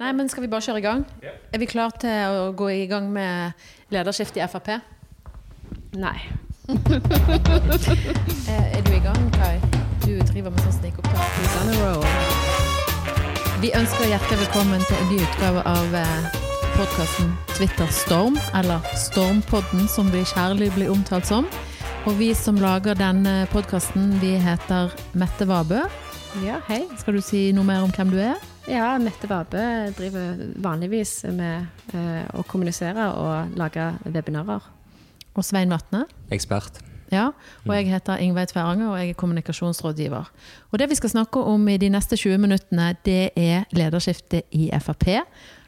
Nei, men skal vi bare kjøre i gang? Er vi klare til å gå i gang med lederskiftet i Frp? Nei. Eh, Er du i gang, Kai? Du driver med sånn snikopptak. Vi ønsker hjertelig velkommen til en ny utgave av podkasten Twitter Storm, eller Stormpodden som vi kjærlig blir omtalt som. Og vi som lager denne podkasten, vi heter Mette Vabø. Ja, hei. Skal du si noe mer om hvem du er? Ja, Mette Vabe driver vanligvis med eh, å kommunisere og lage webinarer. Og Svein Vatne. Ekspert. Ja, og jeg heter Ingveig Tveranger, og jeg er kommunikasjonsrådgiver. Og det vi skal snakke om i de neste 20 minuttene, det er lederskiftet i Frp.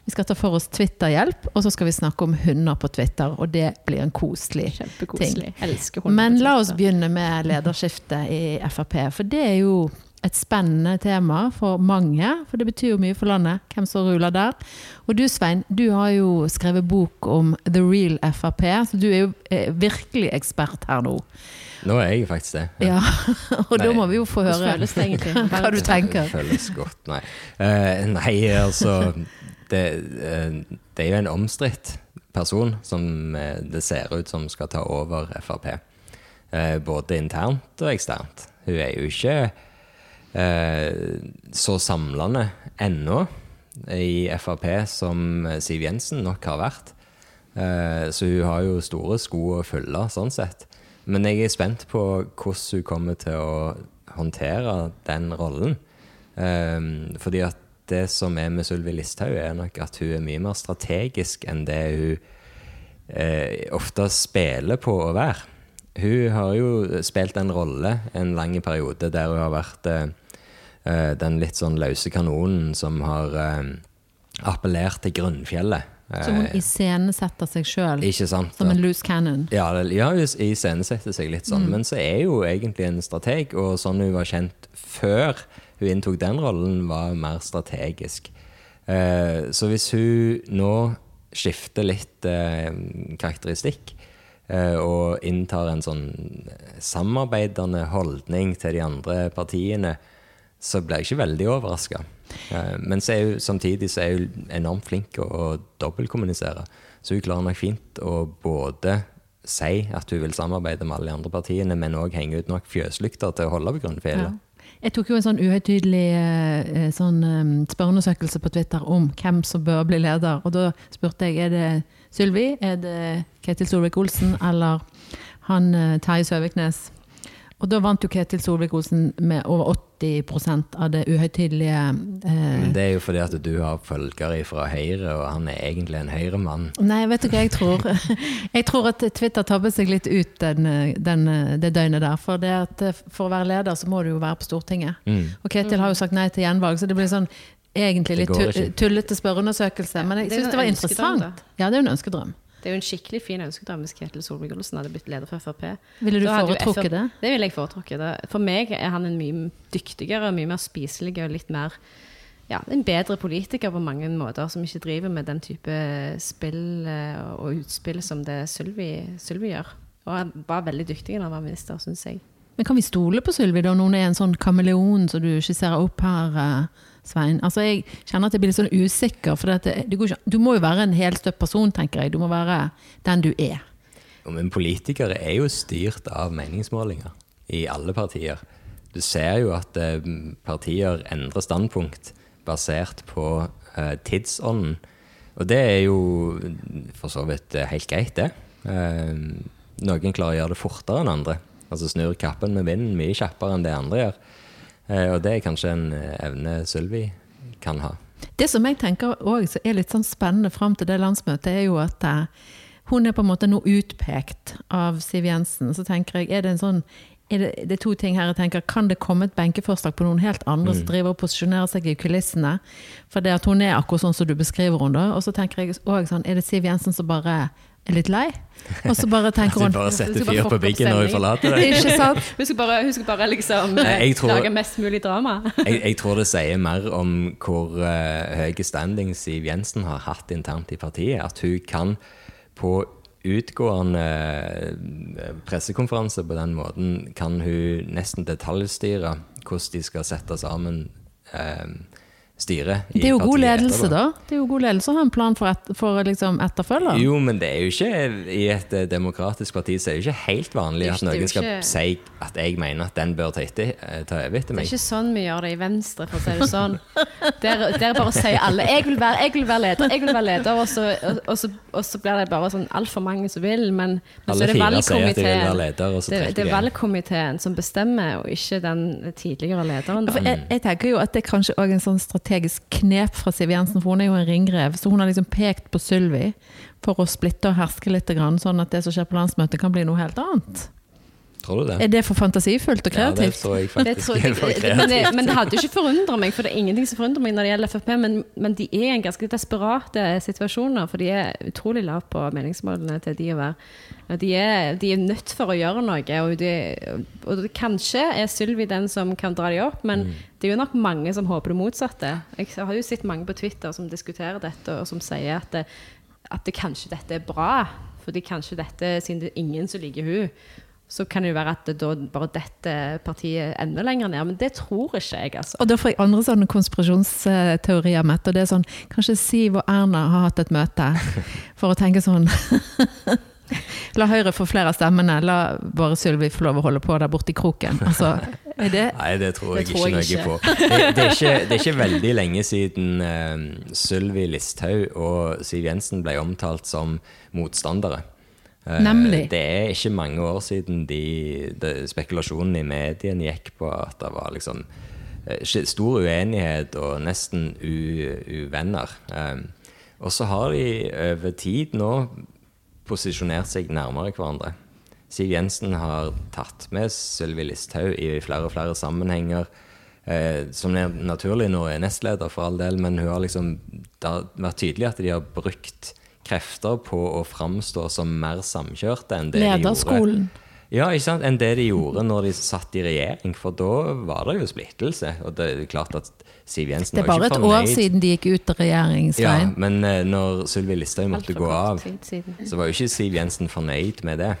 Vi skal ta for oss Twitter-hjelp, og så skal vi snakke om hunder på Twitter. Og det blir en koselig ting. Elsker hunder. Men la oss begynne med lederskiftet i Frp. For det er jo et spennende tema for mange. For det betyr jo mye for landet, hvem som ruler der. Og du Svein, du har jo skrevet bok om The Real Frp, så du er jo eh, virkelig ekspert her nå. Nå er jeg faktisk det. Ja, Og da må vi jo få høre føles det egentlig? hva du tenker. Det føles godt, nei. Uh, nei, altså det, uh, det er jo en omstridt person som det ser ut som skal ta over Frp. Eh, både internt og eksternt. Hun er jo ikke så samlende ennå i Frp som Siv Jensen nok har vært. Eh, så hun har jo store sko å fylle, sånn sett. Men jeg er spent på hvordan hun kommer til å håndtere den rollen. Eh, fordi at det som er med Sylvi Listhaug, er nok at hun er mye mer strategisk enn det hun eh, ofte spiller på å være. Hun har jo spilt en rolle en lang periode der hun har vært eh, eh, den litt sånn løse kanonen som har eh, appellert til grunnfjellet. Som hun Eh, iscenesetter seg sjøl som en loose cannon. Ja, ja hun iscenesetter seg litt sånn, men så er hun egentlig en strateg, og sånn hun var kjent før hun inntok den rollen, var mer strategisk. Eh, så hvis hun nå skifter litt eh, karakteristikk, eh, og inntar en sånn samarbeidende holdning til de andre partiene, så ble jeg ikke veldig overraska. Men så er hun, samtidig så er hun enormt flink å, å dobbeltkommunisere. Så hun klarer nok fint å både si at hun vil samarbeide med alle de andre partiene, men òg henge ut nok fjøslykter til å holde på grunnfjellet. Ja. Jeg tok jo en sånn uhøytidelig eh, sånn, eh, spørreundersøkelse på Twitter om hvem som bør bli leder. Og da spurte jeg er det Sylvi, er det Ketil Solvik-Olsen eller han eh, Terje Søviknes. Og da vant jo Ketil Solvik-Olsen med over 80% av det uhøytidelige eh, det er jo fordi at du har følgere fra Høyre, og han er egentlig en Høyre-mann. Nei, vet du hva jeg tror? Jeg tror at Twitter tabber seg litt ut den, den, det døgnet der. For, det at eh, for å være leder, så må du jo være på Stortinget. Mm. Og Ketil har jo sagt nei til gjenvalg, så det blir sånn egentlig litt tullete spørreundersøkelse. Men jeg syns det var interessant. Ja, det er jo en ønskedrøm. Det er jo en skikkelig fin ønskedrøm hvis Ketil Solvik-Olsen hadde blitt leder for Frp. Ville du foretrukket det? Det ville jeg foretrukket. Det- For meg er han en mye dyktigere, mye mer spiselig og litt mer ja, en bedre politiker på mange måter, som ikke driver med den type spill eh, og utspill som det Sylvi, Sylvi gjør. Og han var veldig dyktig da han var minister, syns jeg. Men kan vi stole på Sylvi, da? Hun er en sånn kameleon som du skisserer opp her, eh, Svein? Altså, jeg kjenner at jeg blir litt sånn usikker. For det, det ikke, du må jo være en helstøpt person, tenker jeg. Du må være den du er. Men politikere er jo styrt av meningsmålinger i alle partier. Du ser jo at eh, partier endrer standpunkt basert på eh, tidsånden. Og det er jo for så vidt helt greit, det. Noen klarer å gjøre det fortere enn andre. Altså snur kappen med vinden mye kjappere enn det andre gjør. Eh, og det er kanskje en eh, evne Sylvi kan ha. Det som jeg tenker også er litt sånn spennende fram til det landsmøtet, er jo at eh, hun er på en måte nå utpekt av Siv Jensen. Så tenker jeg, er det en sånn er det, det er to ting her jeg tenker, Kan det komme et benkeforslag på noen helt andre som driver og posisjonerer seg i kulissene? For det at hun er akkurat sånn som du beskriver henne. da. Og så tenker jeg også sånn, er det Siv Jensen som bare er litt lei? Og så bare tenker Du hun bare setter fyr på biggen når vi forlater det. Ikke sant? Hun skal bare, hun skal bare liksom Nei, jeg eh, tror- lage mest mulig drama. jeg, jeg tror det sier mer om hvor uh, høye standing Siv Jensen har hatt internt i partiet. At hun kan på utgående eh, pressekonferanse på den måten kan hun nesten detaljstyre hvordan de skal sette sammen eh, styret i Det er jo god ledelse, da. Det er jo god ledelse å ha en plan for, et, for liksom etterfølger. Jo, men det er jo ikke i et eh, demokratisk parti så er det jo ikke helt vanlig at ikke- er noen skal ikke- si at jeg mener at den bør ta, etter, eh, ta over etter Det er ikke sånn vi gjør det i Venstre, for å si det sånn. Der, der bare sier alle 'jeg vil være, jeg vil være leder', jeg vil være leder, og så, og, og så, og så blir det bare sånn altfor mange som vil. Men, men så er det at valgkomiteen leder, det, det er valgkomiteen som bestemmer, og ikke den tidligere lederen. Da. jeg, jeg tenker jo at det er kanskje også en sånn strategisk knep fra Siv Jensen, for hun er jo en ringrev. Så hun har liksom pekt på Sylvi for å splitte og herske litt, sånn at det som skjer på landsmøtet kan bli noe helt annet. Tror du det? Er det for fantasifullt og kreativt? Ja, det tror jeg Det faktisk tror er jeg, for men, kreativt. det, men det hadde jo ikke forundret meg, for det er ingenting som forundrer meg når det gjelder Frp, men, men de er i en ganske desperate situasjoner, for de er utrolig lave på meningsmålene til de å være. Og De er, de er nødt for å gjøre noe, og, de, og kanskje er Sylvi den som kan dra de opp, men det er jo nok mange som håper det motsatte. Jeg har jo sett mange på Twitter som diskuterer dette, og som sier at, det, at det kanskje dette er bra, fordi kanskje dette, siden det er ingen som liker hun, så kan det jo være at det da bare dette partiet enda lenger ned. Men det tror ikke jeg, altså. Og da får jeg andre sånne konspirasjonsteorier, Mette. Og det er sånn, kanskje Siv og Erna har hatt et møte for å tenke sånn La Høyre få flere av stemmene, la bare Sylvi få lov å holde på der borte i kroken. Altså, er det Nei, det tror jeg Det tror ikke noe på. Det, det, er ikke, det er ikke veldig lenge siden uh, Sylvi Listhaug og Siv Jensen ble omtalt som motstandere. Eh, Nemlig. Det er ikke mange år siden de, de, spekulasjonen i mediene gikk på at det var liksom eh, stor uenighet og nesten u, uvenner. Eh, og så har de over tid nå posisjonert seg nærmere hverandre. Siv Jensen har tatt med Sylvi Listhaug i flere og flere sammenhenger. Eh, som er naturlig nå er nestleder, for all del, men hun har liksom, det har vært tydelig at de har brukt krefter på å framstå som mer samkjørte enn det de gjorde. lederskolen? Ja, ikke sant? enn det de gjorde når de satt i regjering, for da var det jo splittelse. Og det er klart at Siv Jensen var Det er var bare ikke et år siden de gikk ut av regjeringsveien. Ja, men eh, når Sylvi Listhaug måtte gå av, så var jo ikke Siv Jensen fornøyd med det.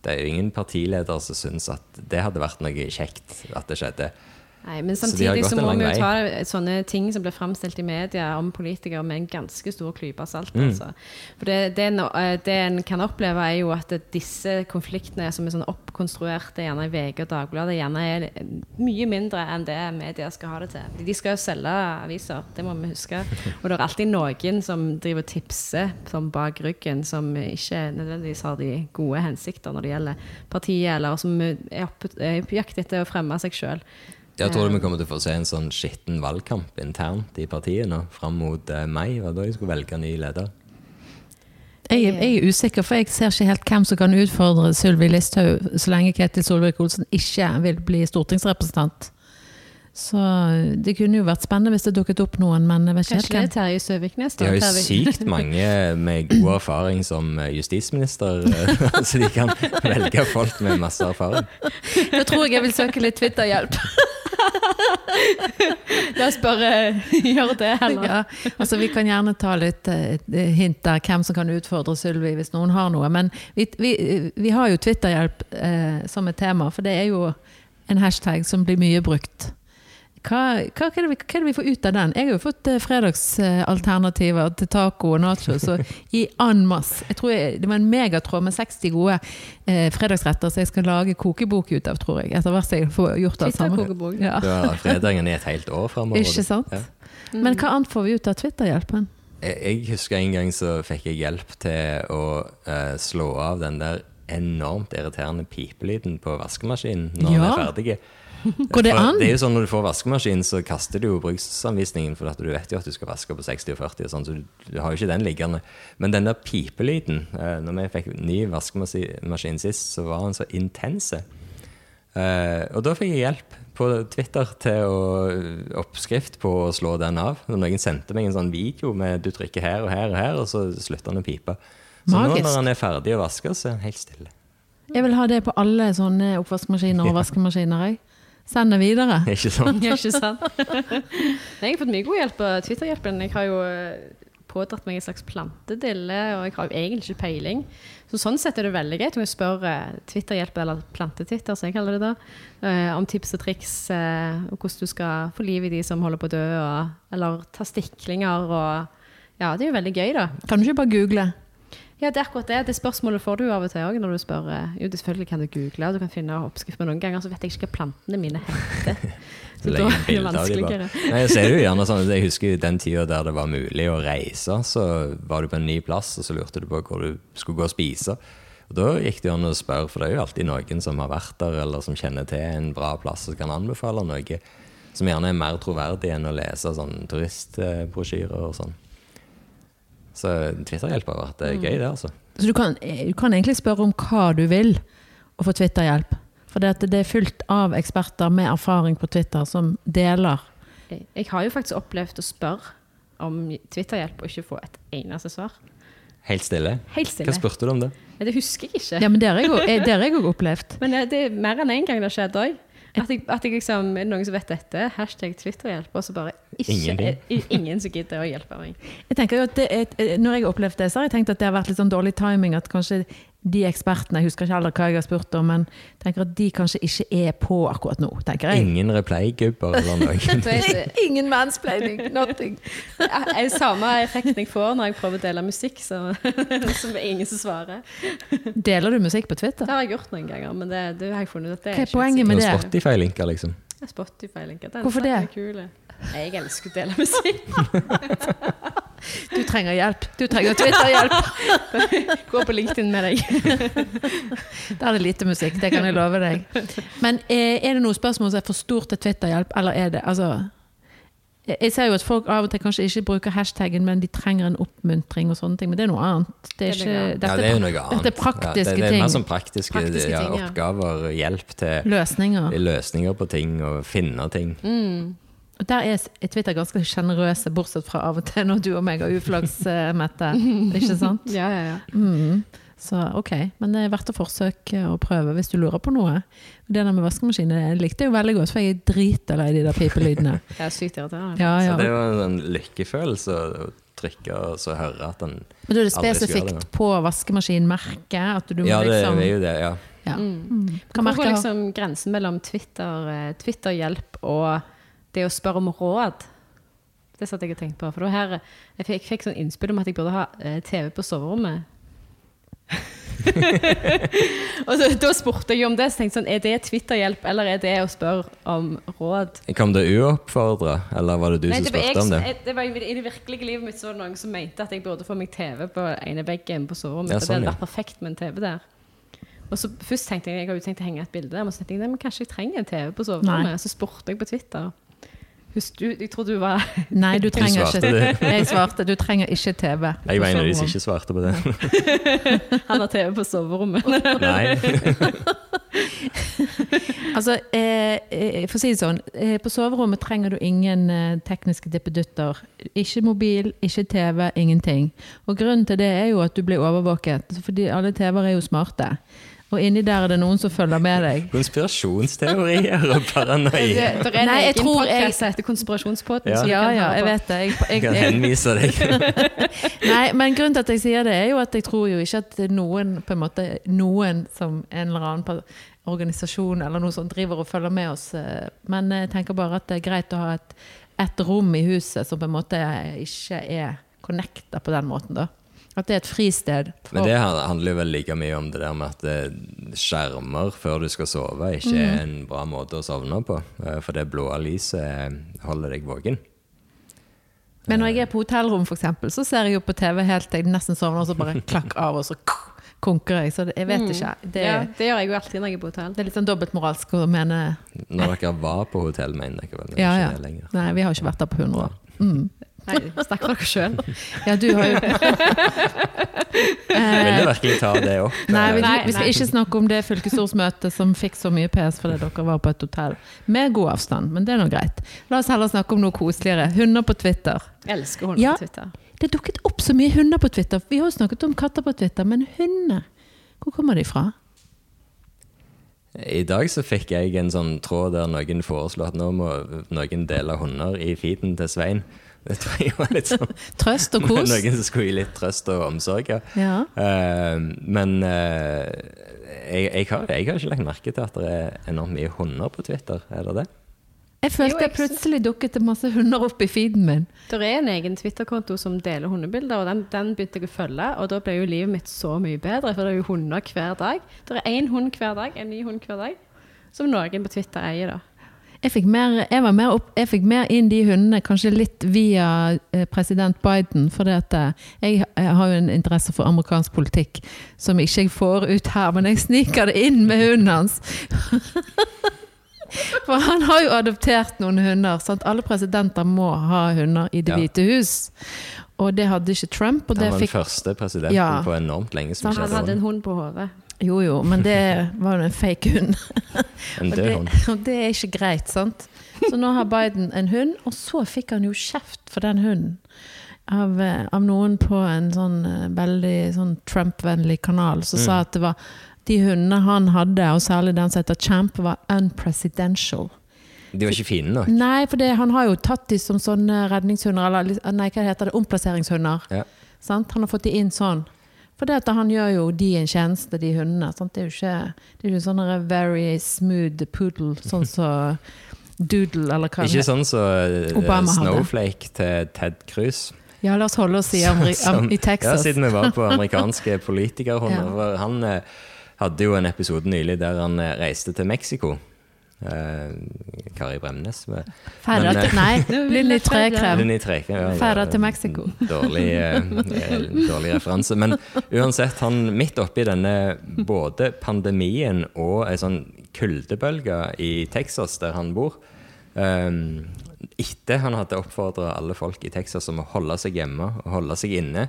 Det er jo ingen partileder som syns at det hadde vært noe kjekt at det skjedde. Nei, men samtidig så, så må vi jo ta sånne ting som blir framstilt i media om politikere med en ganske stor klype salt. Mm. Altså. For det, det, en, eh, det en kan oppleve, er jo at disse konfliktene som er sånn oppkonstruerte, gjerne i VG og Dagbladet, gjerne er mye mindre enn det media skal ha det til. De skal jo selge aviser, det må vi huske. Og det er alltid noen som driver og tipser som bak ryggen, som ikke nødvendigvis har de gode hensikter når det gjelder partiet, eller som er på jakt etter å fremme seg sjøl. Jeg tror vi kommer til å få se en sånn skitten valgkamp internt i partiet nå, fram mot eh, mai. Og da jeg skulle velge ny leder. Jeg, jeg er usikker, for jeg ser ikke helt hvem som kan utfordre Sylvi Listhaug så lenge Ketil Solvik-Olsen ikke vil bli stortingsrepresentant. Så det kunne jo vært spennende hvis det dukket opp noen, men jeg vet ikke Kanskje det er helt. Terje Søviknes? De har jo sykt mange med god erfaring som eh, justisminister, eh, så de kan velge folk med masse erfaring. Da tror jeg jeg vil søke litt Twitter-hjelp. La oss bare gjøre det heller. Ja, altså Vi kan gjerne ta litt eh, hint der hvem som kan utfordre Sylvi hvis noen har noe. Men vi, vi, vi har jo Twitterhjelp eh, som et tema, for det er jo en hashtag som blir mye brukt. Hva, hva, er det vi, hva er det vi får ut av den? Jeg har jo fått eh, fredagsalternativer til taco og nachos og i en masse. Jeg tror jeg, det var en megatråd med 60 gode eh, fredagsretter som jeg skal lage kokebok ut av, tror jeg. Etter hvert som jeg får gjort alt sammen. Twitter-kokebok. Ja. Fredagen er et helt år framover. Ikke sant? Ja. Men hva annet får vi ut av Twitter-hjelpen? Jeg, jeg husker en gang så fikk jeg hjelp til å uh, slå av den der enormt irriterende pipelyden på vaskemaskinen når den er ferdig. Går det an? Det er jo sånn Når du får vaskemaskin, så kaster du jo bruksanvisningen, for at du vet jo at du skal vaske på 60 og 40, og sånn, så du, du har jo ikke den liggende. Men den der pipelyden, eh, når vi fikk ny vaskemaskin sist, så var den så intense. Eh, og da fikk jeg hjelp på Twitter til å oppskrift på å slå den av. Når noen sendte meg en sånn video med du trykker her og her og her, og så slutter den å pipe. Så nå når den er ferdig å vaske, så er den helt stille. Jeg vil ha det på alle sånne oppvaskmaskiner og vaskemaskiner. Jeg. Send det videre. Ikke sant? Ikke sant? Nei, jeg har fått mye god hjelp av Twitter-hjelpen. Jeg har jo eh, pådratt meg en slags plantedille, og jeg har jo egentlig ikke peiling. Så sånn sett er det veldig greit om jeg spør eh, Twitter-hjelpen, eller Plantetwitter, som jeg kaller det da, eh, om tips og triks, eh, og hvordan du skal få liv i de som holder på å dø, og, eller ta stiklinger, og ja, det er jo veldig gøy da. Kan du ikke bare google? Ja, det er akkurat det. Det spørsmålet får du av og til òg når du spør. eh, Jo, selvfølgelig kan du google, og du kan finne oppskrift, men noen ganger så vet jeg ikke hva plantene mine heter. Så da er det bilder de vanskeligere. Nei, så er det jo gjerne sånn, Jeg husker den tida der det var mulig å reise. Så var du på en ny plass, og så lurte du på hvor du skulle gå og spise. Og Da gikk det an å spørre, for det er jo alltid noen som har vært der, eller som kjenner til en bra plass og kan anbefale noe som gjerne er mer troverdig enn å lese sånn turistbrosjyrer og sånn. Så Twitter-hjelp har vært eh, gøy, det, altså. Så du kan, du kan egentlig spørre om hva du vil, og få Twitter-hjelp. For det, er fullt av eksperter med erfaring på Twitter som deler. Jeg, har jo faktisk opplevd å spørre om Twitter-hjelp og ikke få et eneste svar. Helt stille. Helt stille. Hva spurte du om det? Det husker jeg ikke. Ja, men det har jeg jo- eh, det òg opplevd. Men det, det er mer enn én gang det har skjedd òg. At, jeg, at jeg liksom, er det noen som vet dette? Hashtag Twitter-hjelp, og så bare ikke, er, ingen som gidder å hjelpe meg. Jeg tenker jo at det er, eh, Når jeg har opplevd det, så har jeg tenkt at det har vært litt sånn dårlig timing. At kanskje de ekspertene, jeg husker ikke heller hva jeg har spurt om, men tenker at de kanskje ikke er på akkurat nå. tenker jeg. Ingen replay-gubber eller noe? Ingen mansplaining, nothing. jeg, er samme effekten jeg får når jeg prøver å dele musikk, så, som er ingen som svarer. Deler du musikk på Twitter? Det har jeg gjort noen ganger, men det, det har jeg funnet ut at det Hva er poenget med det? Spotify-linker, liksom. Er Spotify-linker. Hvorfor det? er kul. Jeg elsker å dele musikk. Du trenger hjelp. Du trenger Twitter-hjelp. Gå på LinkedIn med deg. Da er det lite musikk, det kan jeg love deg. Men eh, er det noe spørsmål som er for stort til Twitter-hjelp, eller er det altså jeg- ser jo at folk av og til kanskje ikke bruker hashtaggen, men de trenger en oppmuntring og sånne ting. Men det er noe annet. Det er ikke, dette, ja, det er noe annet. dette er praktiske ja, det, det er mer sånn praktiske, Praktiske ja, ting, ja. oppgaver, hjelp til Løsninger. løsninger på ting og finne ting. Og der er Twitter ganske sjenerøse, bortsett fra av og til når du og meg har uflaks, Mette. Ikke sant? Ja, ja, ja. Mm. Så ok, men det er verdt å forsøke å prøve hvis du lurer på noe. Det der med vaskemaskin jeg likte jeg jo veldig godt, for jeg er dritlei de der pipelydene. Det er sykt irriterende. Ja, Så ja. det er jo en lykkefølelse å trykke og så høre at den Men da er det spesifikt på vaskemaskinmerket? At du må Ja, det liksom er jo det, ja. Ja. Mm. Mm. Kan Hvor går liksom grensen mellom Twitter, eh, Twitter-hjelp og det å spørre om råd? Det satt jeg og tenkte på. For det her jeg fikk, fikk sånn innspill om at jeg burde ha eh, TV på soverommet. og så, da spurte jeg om det, så tenkte jeg sånn, er det Twitter-hjelp, eller er det å spørre om råd? Kom det uoppfordra, eller var det du som det var, spurte om det? jeg, det var i, I det virkelige livet mitt så var det noen som mente at jeg burde få meg TV på ene veggen på soverommet. Ja, og det sånn, hadde vært perfekt med en TV der. Og så Først tenkte jeg jeg har jo tenkt å henge et bilde der, men så tenkte jeg nei, men kanskje jeg trenger en TV på soverommet. Nei. Så spurte jeg på Twitter. Husk, du, jeg tror du var Nei, du trenger svarte ikke det. Jeg svarte du trenger ikke TV. Jeg var en av de som ikke svarte på det. Han har TV på soverommet. Nei. Altså, eh, eh, for å si det sånn, eh, på soverommet trenger du ingen eh, tekniske dippedutter. Ikke mobil, ikke TV, ingenting. Og grunnen til det er jo at du blir overvåket, fordi alle TV-er er jo smarte. Og inni der er det noen som følger med deg. Konspirasjonsteorier og paranoia. Det det Nei, jeg tror jeg- setter heter Konspirasjonspodden. Ja. Ja, ja, jeg vet det. Jeg, Jeg kan jeg, kan henvise deg. nei, men grunnen til at jeg sier det, er jo at jeg tror jo ikke at noen, på en måte, noen som en eller annen organisasjon eller noe sånt driver og følger med oss. eh, Men jeg tenker bare at det er greit å ha et, et rom i huset som på en måte ikke er connecta på den måten, da. At det er et fristed. for- Men det handler jo vel like mye om det der med at eh, skjermer før du skal sove ikke er en bra måte å sovne på. Eh, For det blå lyset eh, holder deg våken. Men når jeg er på hotellrom, for eksempel, så ser jeg jo på TV helt til jeg nesten sovner, og så bare klakk av, og så konker jeg. Så jeg vet ikke. Det, Ja, det gjør jeg jo alltid når jeg er på hotell. det er litt sånn dobbeltmoralsk å mene Når dere var på hotell, mener dere vel? Ja, ikke ja. det lenger. Nei, vi har ikke vært der på 100 år. Mm. Nei, Snakk for dere sjøl. Ja, du har jo Vil du virkelig ta det opp? Nei, vi, vi skal ikke snakke om det fylkesårsmøtet som fikk så mye PS fordi dere var på et hotell. Med god avstand, men det er nå greit. La oss heller snakke om noe koseligere. Hunder på Twitter. Jeg elsker hunder Ja. på Twitter. Det dukket opp så mye hunder på Twitter. Vi har jo snakket om katter på Twitter, men hunder Hvor kommer de fra? I dag så fikk jeg en sånn tråd der noen foreslo at nå må noen dele hunder i feeden til Svein. Det tror jeg var litt sånn Trøst og kos? Noen som skulle gi litt trøst og omsorg. Ja. Ja. Uh, men uh, jeg, jeg, har, jeg har ikke lagt merke til at det er enormt mye hunder på Twitter. Er det det? Jeg følte Jo, jeg plutselig dukket det masse hunder opp i feeden min. Det er en egen Twitter-konto som deler hundebilder, og den, den begynte jeg å følge. Og da ble jo livet mitt så mye bedre, for det er jo hunder hver dag. Det er én hund hver dag, en ny hund hver dag, som noen på Twitter eier, da. Jeg fikk, mer, jeg, var mer opp, jeg fikk mer inn de hundene, kanskje litt via eh, president Biden. For eh, jeg, jeg har jo en interesse for amerikansk politikk som ikke jeg får ut her, men jeg sniker det inn med hunden hans. For han har jo adoptert noen hunder. Sant? Alle presidenter må ha hunder i Det hvite hus. Og det hadde ikke Trump. Han det var den fikk, første presidenten Ja. på enormt lenge som Han hadde en hund. hund på hodet. Jo jo, men det var jo en fake hund. En død hund. og det er ikke greit, sant? Så nå har Biden en hund, og så fikk han jo kjeft for den hunden. Av, eh, av noen på en sånn eh, veldig sånn Trump-vennlig kanal som sa at det var de hundene han hadde, og særlig den som heter Champ, var unpresidential. De var ikke fine nok. Nei, for det, han har jo tatt de som sånne redningshunder, eller nei, hva heter det, omplasseringshunder. Ja. Sant? Han har fått de inn sånn. For det at han gjør jo de en tjeneste, de hundene. Sant? Det er jo ikke, det er jo sånne very smooth poodle, sånn som doodle, eller hva Ikke sånn som så, uh, Snowflake til Ted Cruz. Ja, la oss holde oss i, Ameri Som- i Texas. Ja, siden vi var på amerikanske politikerhunder. Ja. Han eh, hadde jo en episode nylig der han eh, reiste til Mexico. Eh, Kari Bremnes. med- Ferda Men, til Nei, Lilly Trekrem. Linni Trekrem, ja, Ferda til Mexico. Dårlig, eh, eh, dårlig referanse. Men uansett, han midt oppi denne både pandemien og ei sånn kuldebølge i Texas, der han bor eh, Etter han hadde oppfordra alle folk i Texas om å holde seg hjemme og holde seg inne,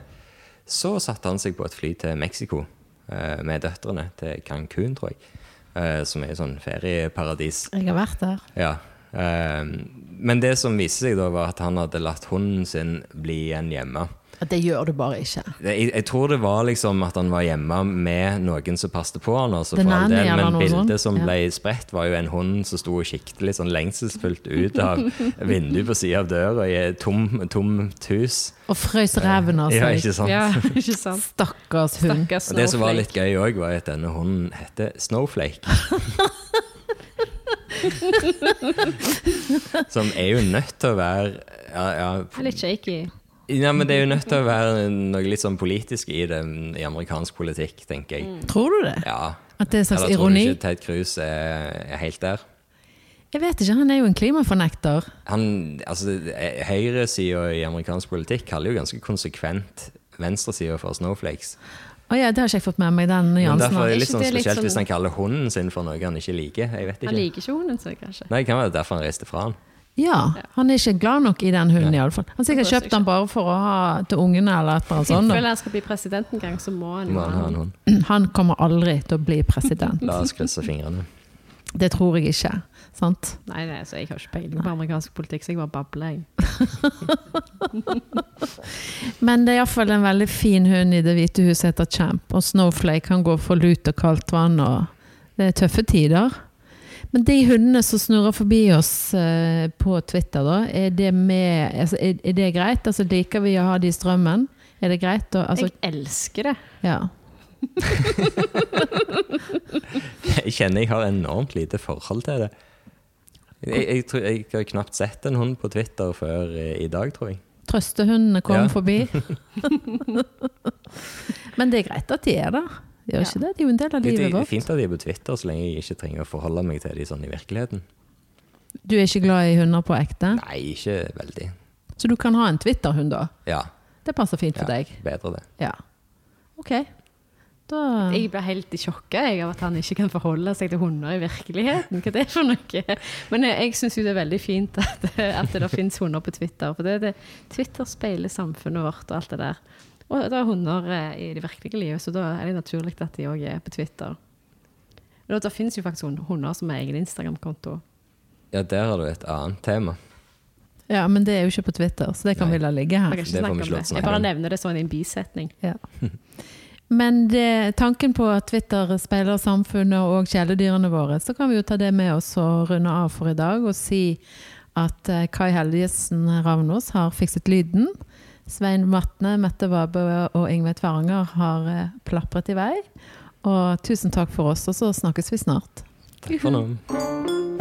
så satte han seg på et fly til Mexico eh, med døtrene, til Cancún, tror jeg. Eh, som er et sånn ferieparadis. Jeg har vært der. Ja. Eh, men det som viste seg da, var at han hadde latt hunden sin bli igjen hjemme. Det gjør du bare ikke. Det- Jeg, jeg tror det var liksom at han var hjemme med noen som passte på han, altså for all del, men bildet som Ja. ble spredt, var jo en hund som sto og kikket litt sånn lengselsfullt ut av vinduet på sida av døra i et tom, tomt hus. Og frøs ræven av Ja, seg. ikke sant? Ja, ikke sant. Stakkars hund. Stakkars Og det som var litt gøy òg, var at denne hunden heter Snowflake. som er jo nødt til å være ja, ja, Litt shaky. Ja, men Det er jo nødt til å være noe litt sånn politisk i det i amerikansk politikk, tenker jeg. Tror du det? Ja. At det er en slags Eller tror du ikke Ted Cruz er, er helt der? Jeg vet ikke, han er jo en klimafornekter. Han, altså, Høyresida i amerikansk politikk kaller jo ganske konsekvent venstresida for snowflakes. Å ja, det har ikke jeg fått med meg, den Men nyansen. derfor er det Er litt sånn spesielt litt sånn- hvis han kaller hunden sin for noe han ikke liker. Jeg vet Han liker ikke hunden sin, kanskje. Nei, det kan være derfor han reiste fra han. Ja, han er ikke glad nok i den hunden, iallfall. Han sikkert kjøpt den bare for å ha til ungene eller et eller annet sånt. Han skal bli president en gang, så må han jo ha en hund. Han kommer aldri til å bli president. La oss krysse fingrene. Det tror jeg ikke. Sant? Nei, nei, så jeg har ikke peiling på amerikansk politikk, så jeg bare babler, jeg. Men det er iallfall en veldig fin hund i Det hvite huset heter Champ. Og Snowflake kan gå for lut og kaldt vann, og det er tøffe tider. Men de hundene som snurrer forbi oss eh, på Twitter, da, er det, med, altså, er, er det greit? Altså, liker vi å ha de i strømmen? Er det greit? å- altså, Jeg elsker det. ja. Jeg kjenner jeg har enormt lite forhold til det. Jeg, jeg, tror, jeg har knapt sett en hund på Twitter før eh, i dag, tror jeg. Trøstehundene kommer Ja. forbi. Men det er greit at de er der. Gjør Ja. ikke det? Det er jo en del av Det er fint at de er på Twitter, så lenge jeg ikke trenger å forholde meg til de sånn i virkeligheten. Du er ikke glad i hunder på ekte? Nei, ikke veldig. Så du kan ha en Twitter-hund, da? Ja, Det passer fint for ja deg? bedre det. Ja. Ok. Da Jeg blir helt i sjokk av at han ikke kan forholde seg til hunder i virkeligheten. Hva er det for noe? Men jeg, jeg syns jo det er veldig fint at, at det finnes hunder på Twitter. For det, det, Twitter speiler samfunnet vårt og alt det der. Og det er hunder eh, i det virkelige livet, så da er det naturlig at de òg er på Twitter. Men Det finnes jo faktisk hunder som har egen Instagram-konto. Ja, der har du et annet tema. Ja, men det er jo ikke på Twitter, så det kan Nei. vi la ligge her. kan Det får vi snakke om det. Jeg bare nevner det sånn i en bisetning. Ja. Men det, tanken på at Twitter speiler samfunnet og kjæledyrene våre, så kan vi jo ta det med oss og runde av for i dag og si at eh, Kai Helgesen Ravnås har fikset lyden. Svein Matne, Mette Vabe og Ingve Tveranger har eh, plapret i vei. Og tusen takk for oss, og så snakkes vi snart. Takk for nå.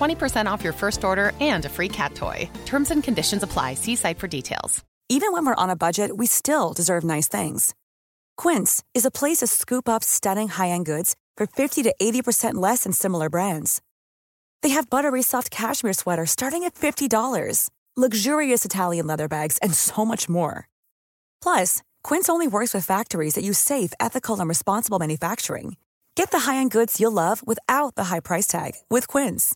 20% off your first order and a free cat toy. Terms and conditions apply. See site for details. Even when we're on a budget, we still deserve nice things. Quince is a place to scoop up stunning high-end goods for 50 to 80% less than similar brands. They have buttery soft cashmere sweaters starting at $50, luxurious Italian leather bags, and so much more. Plus, Quince only works with factories that use safe, ethical, and responsible manufacturing. Get the high-end goods you'll love without the high price tag with Quince.